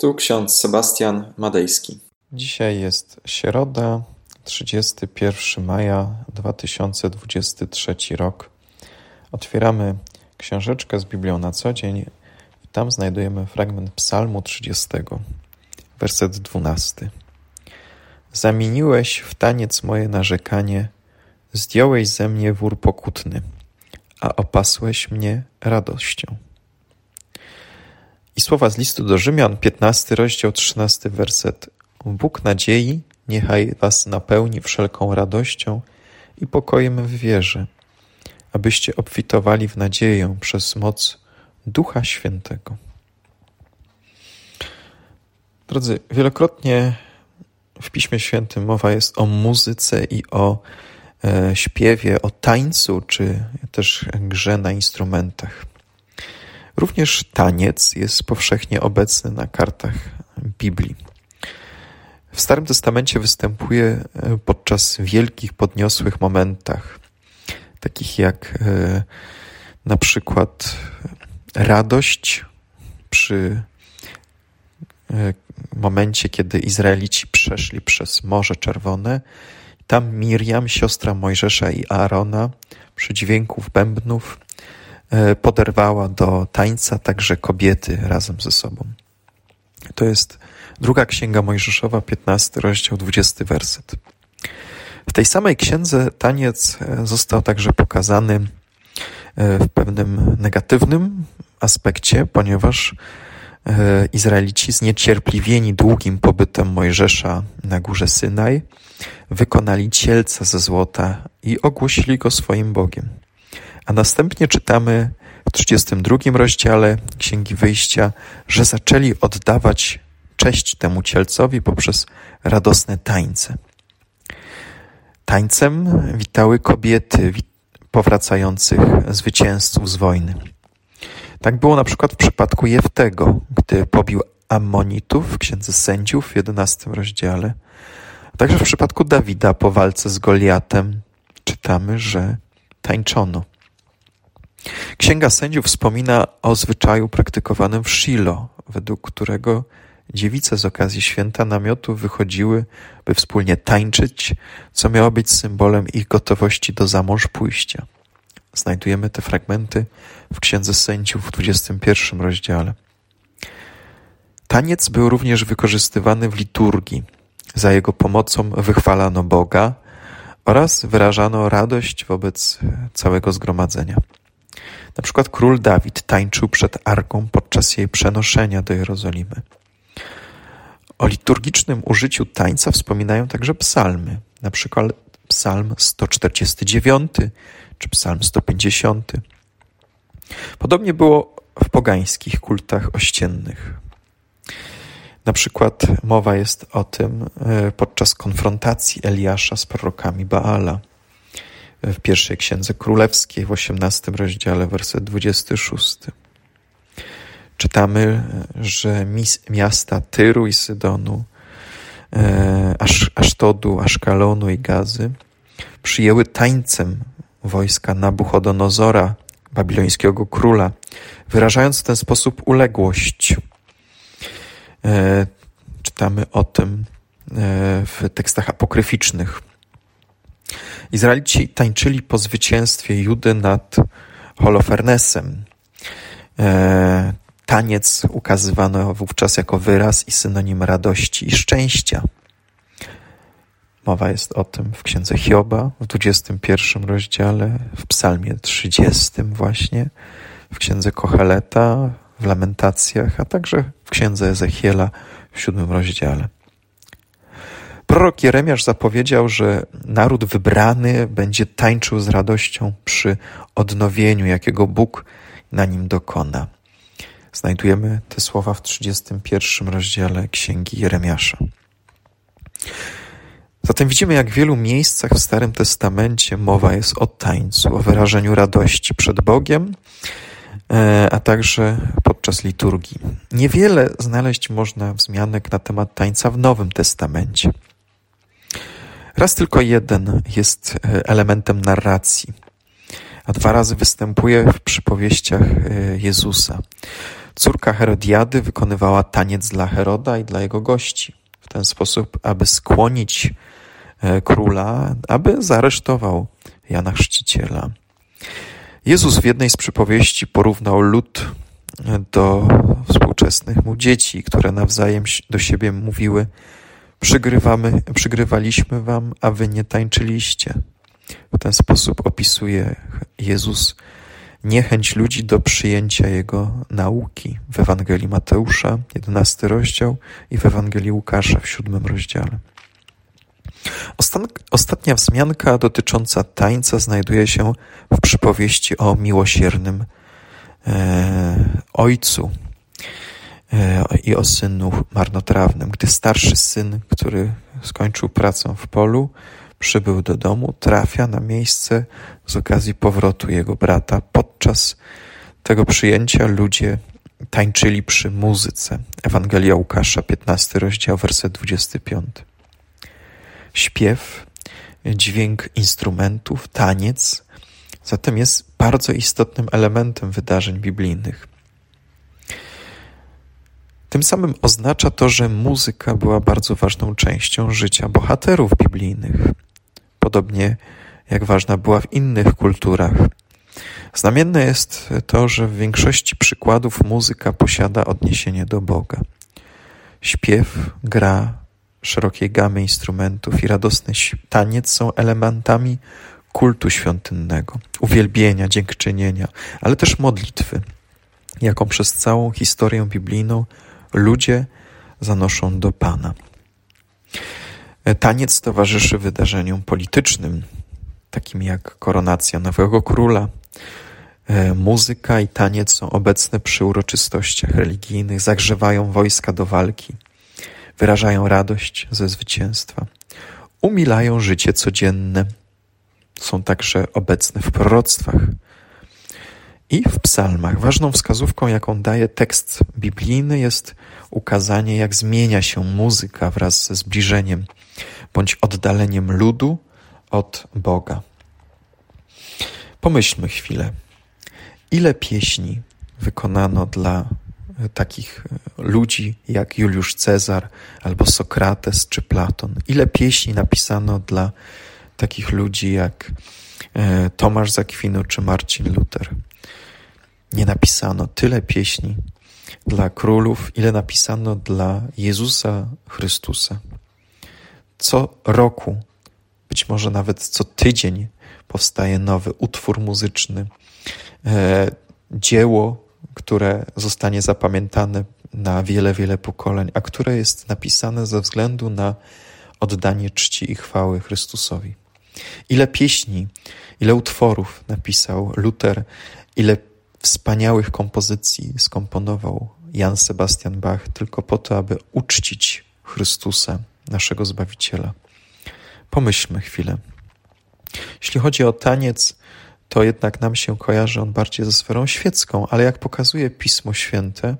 Tu ksiądz Sebastian Madejski. Dzisiaj jest środa, 31 maja 2023 rok. Otwieramy książeczkę z Biblią na co dzień. Tam znajdujemy fragment Psalmu 30, werset 12. Zamieniłeś w taniec moje narzekanie, zdjąłeś ze mnie wór pokutny, a opasłeś mnie radością. I słowa z listu do Rzymian, 15 rozdział, 13 werset. Bóg nadziei niechaj was napełni wszelką radością i pokojem w wierze, abyście obfitowali w nadzieję przez moc Ducha Świętego. Drodzy, wielokrotnie w Piśmie Świętym mowa jest o muzyce i o e, śpiewie, o tańcu, czy też grze na instrumentach. Również taniec jest powszechnie obecny na kartach Biblii. W Starym Testamencie występuje e, podczas wielkich, podniosłych momentach, takich jak e, na przykład radość przy e, momencie, kiedy Izraelici przeszli przez Morze Czerwone. Tam Miriam, siostra Mojżesza i Aarona, przy dźwięków bębnów, poderwała do tańca także kobiety razem ze sobą. To jest druga księga Mojżeszowa, 15 rozdział, 20 werset. W tej samej księdze taniec e, został także pokazany e, w pewnym negatywnym aspekcie, ponieważ Izraelici zniecierpliwieni długim pobytem Mojżesza na górze Synaj wykonali cielca ze złota i ogłosili go swoim Bogiem. A następnie czytamy w 32 rozdziale Księgi Wyjścia, że zaczęli oddawać cześć temu cielcowi poprzez radosne tańce. Tańcem witały kobiety powracających zwycięzców z wojny. Tak było na przykład w przypadku Jeftego, gdy pobił Ammonitów w Księdze Sędziów w 11 rozdziale. Także w przypadku Dawida po walce z Goliatem czytamy, że tańczono. Księga Sędziów wspomina o zwyczaju praktykowanym w Shilo, według którego dziewice z okazji święta namiotu wychodziły, by wspólnie tańczyć, co miało być symbolem ich gotowości do zamąż pójścia. Znajdujemy te fragmenty w Księdze Sędziów w 21 rozdziale. Taniec był również wykorzystywany w liturgii. Za jego pomocą wychwalano Boga oraz wyrażano radość wobec całego zgromadzenia. Na przykład król Dawid tańczył przed arką podczas jej przenoszenia do Jerozolimy. O liturgicznym użyciu tańca wspominają także psalmy, na przykład psalm 149 czy psalm 150. Podobnie było w pogańskich kultach ościennych. Na przykład mowa jest o tym e, podczas konfrontacji Eliasza z prorokami Baala w pierwszej księdze królewskiej w osiemnastym rozdziale, werset 26. Czytamy, że miasta Tyru i Sydonu, e, Asz, Asztodu, Aszkalonu i Gazy przyjęły tańcem wojska Nabuchodonozora, babilońskiego króla, wyrażając w ten sposób uległość. E, czytamy o tym e, w tekstach apokryficznych. Izraelici tańczyli po zwycięstwie Judy nad Holofernesem. E, taniec ukazywano wówczas jako wyraz i synonim radości i szczęścia. Mowa jest o tym w księdze Hioba w 21 rozdziale, w psalmie 30 właśnie, w księdze Kocheleta, w lamentacjach, a także w księdze Ezechiela w siódmym rozdziale. Prorok Jeremiasz zapowiedział, że naród wybrany będzie tańczył z radością przy odnowieniu, jakiego Bóg na nim dokona. Znajdujemy te słowa w 31 rozdziale Księgi Jeremiasza. Zatem widzimy, jak w wielu miejscach w Starym Testamencie mowa jest o tańcu, o wyrażeniu radości przed Bogiem, e, a także podczas liturgii. Niewiele znaleźć można wzmianek na temat tańca w Nowym Testamencie. Raz tylko jeden jest e, elementem narracji, a dwa razy występuje w przypowieściach e, Jezusa. Córka Herodiady wykonywała taniec dla Heroda i dla jego gości, w ten sposób, aby skłonić e, króla, aby zaresztował Jana Chrzciciela. Jezus w jednej z przypowieści porównał lud do współczesnych mu dzieci, które nawzajem do siebie mówiły: Przygrywamy, przygrywaliśmy wam, a wy nie tańczyliście. W ten sposób opisuje Jezus niechęć ludzi do przyjęcia Jego nauki w Ewangelii Mateusza, 11 rozdział i w Ewangelii Łukasza w 7 rozdziale. Ostatnia wzmianka dotycząca tańca znajduje się w przypowieści o miłosiernym e, ojcu i o synu marnotrawnym. Gdy starszy syn, który skończył pracę w polu, przybył do domu, trafia na miejsce z okazji powrotu jego brata. Podczas tego przyjęcia ludzie tańczyli przy muzyce. Ewangelia Łukasza, 15 rozdział, werset 25. Śpiew, dźwięk instrumentów, taniec, zatem jest bardzo istotnym elementem wydarzeń biblijnych. Tym samym oznacza to, że muzyka była bardzo ważną częścią życia bohaterów biblijnych podobnie jak ważna była w innych kulturach. Znamienne jest to, że w większości przykładów muzyka posiada odniesienie do Boga. Śpiew, gra szerokiej gamy instrumentów i radosny taniec są elementami kultu świątynnego, uwielbienia, dziękczynienia, ale też modlitwy, jaką przez całą historię biblijną ludzie zanoszą do Pana. Taniec towarzyszy wydarzeniom politycznym, takim jak koronacja nowego króla. E, muzyka i taniec są obecne przy uroczystościach religijnych, zagrzewają wojska do walki, wyrażają radość ze zwycięstwa, umilają życie codzienne, są także obecne w proroctwach i w psalmach. Ważną wskazówką, jaką daje tekst biblijny, jest ukazanie, jak zmienia się muzyka wraz ze zbliżeniem bądź oddaleniem ludu od Boga. Pomyślmy chwilę, ile pieśni wykonano dla takich ludzi jak Juliusz Cezar albo Sokrates czy Platon. Ile pieśni napisano dla takich ludzi jak e, Tomasz Zakwinu czy Marcin Luther. Nie napisano tyle pieśni dla królów, ile napisano dla Jezusa Chrystusa. Co roku, być może nawet co tydzień, powstaje nowy utwór muzyczny, e, dzieło, które zostanie zapamiętane na wiele, wiele pokoleń, a które jest napisane ze względu na oddanie czci i chwały Chrystusowi. Ile pieśni, ile utworów napisał Luther, ile wspaniałych kompozycji skomponował Jan Sebastian Bach tylko po to, aby uczcić Chrystusa, naszego Zbawiciela. Pomyślmy chwilę. Jeśli chodzi o taniec, to jednak nam się kojarzy on bardziej ze sferą świecką, ale jak pokazuje Pismo Święte,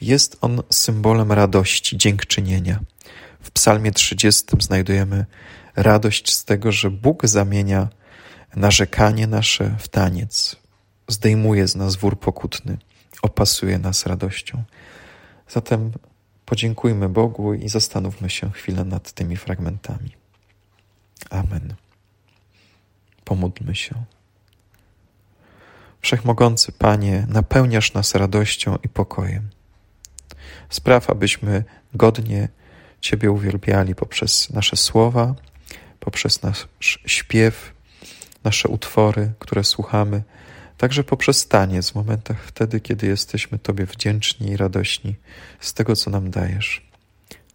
jest on symbolem radości, dziękczynienia. W Psalmie 30 znajdujemy radość z tego, że Bóg zamienia narzekanie nasze w taniec, zdejmuje z nas wór pokutny, opasuje nas radością. Zatem podziękujmy Bogu i zastanówmy się chwilę nad tymi fragmentami. Amen. Pomódlmy się. Wszechmogący Panie, napełniasz nas radością i pokojem. Spraw, abyśmy godnie Ciebie uwielbiali poprzez nasze słowa, poprzez nasz śpiew, nasze utwory, które słuchamy, także poprzez taniec w momentach wtedy, kiedy jesteśmy Tobie wdzięczni i radośni z tego, co nam dajesz.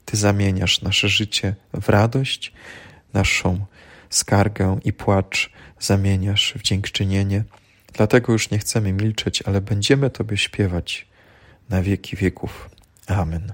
Ty zamieniasz nasze życie w radość, naszą skargę i płacz zamieniasz w dziękczynienie. Dlatego już nie chcemy milczeć, ale będziemy Tobie śpiewać na wieki wieków. Amen.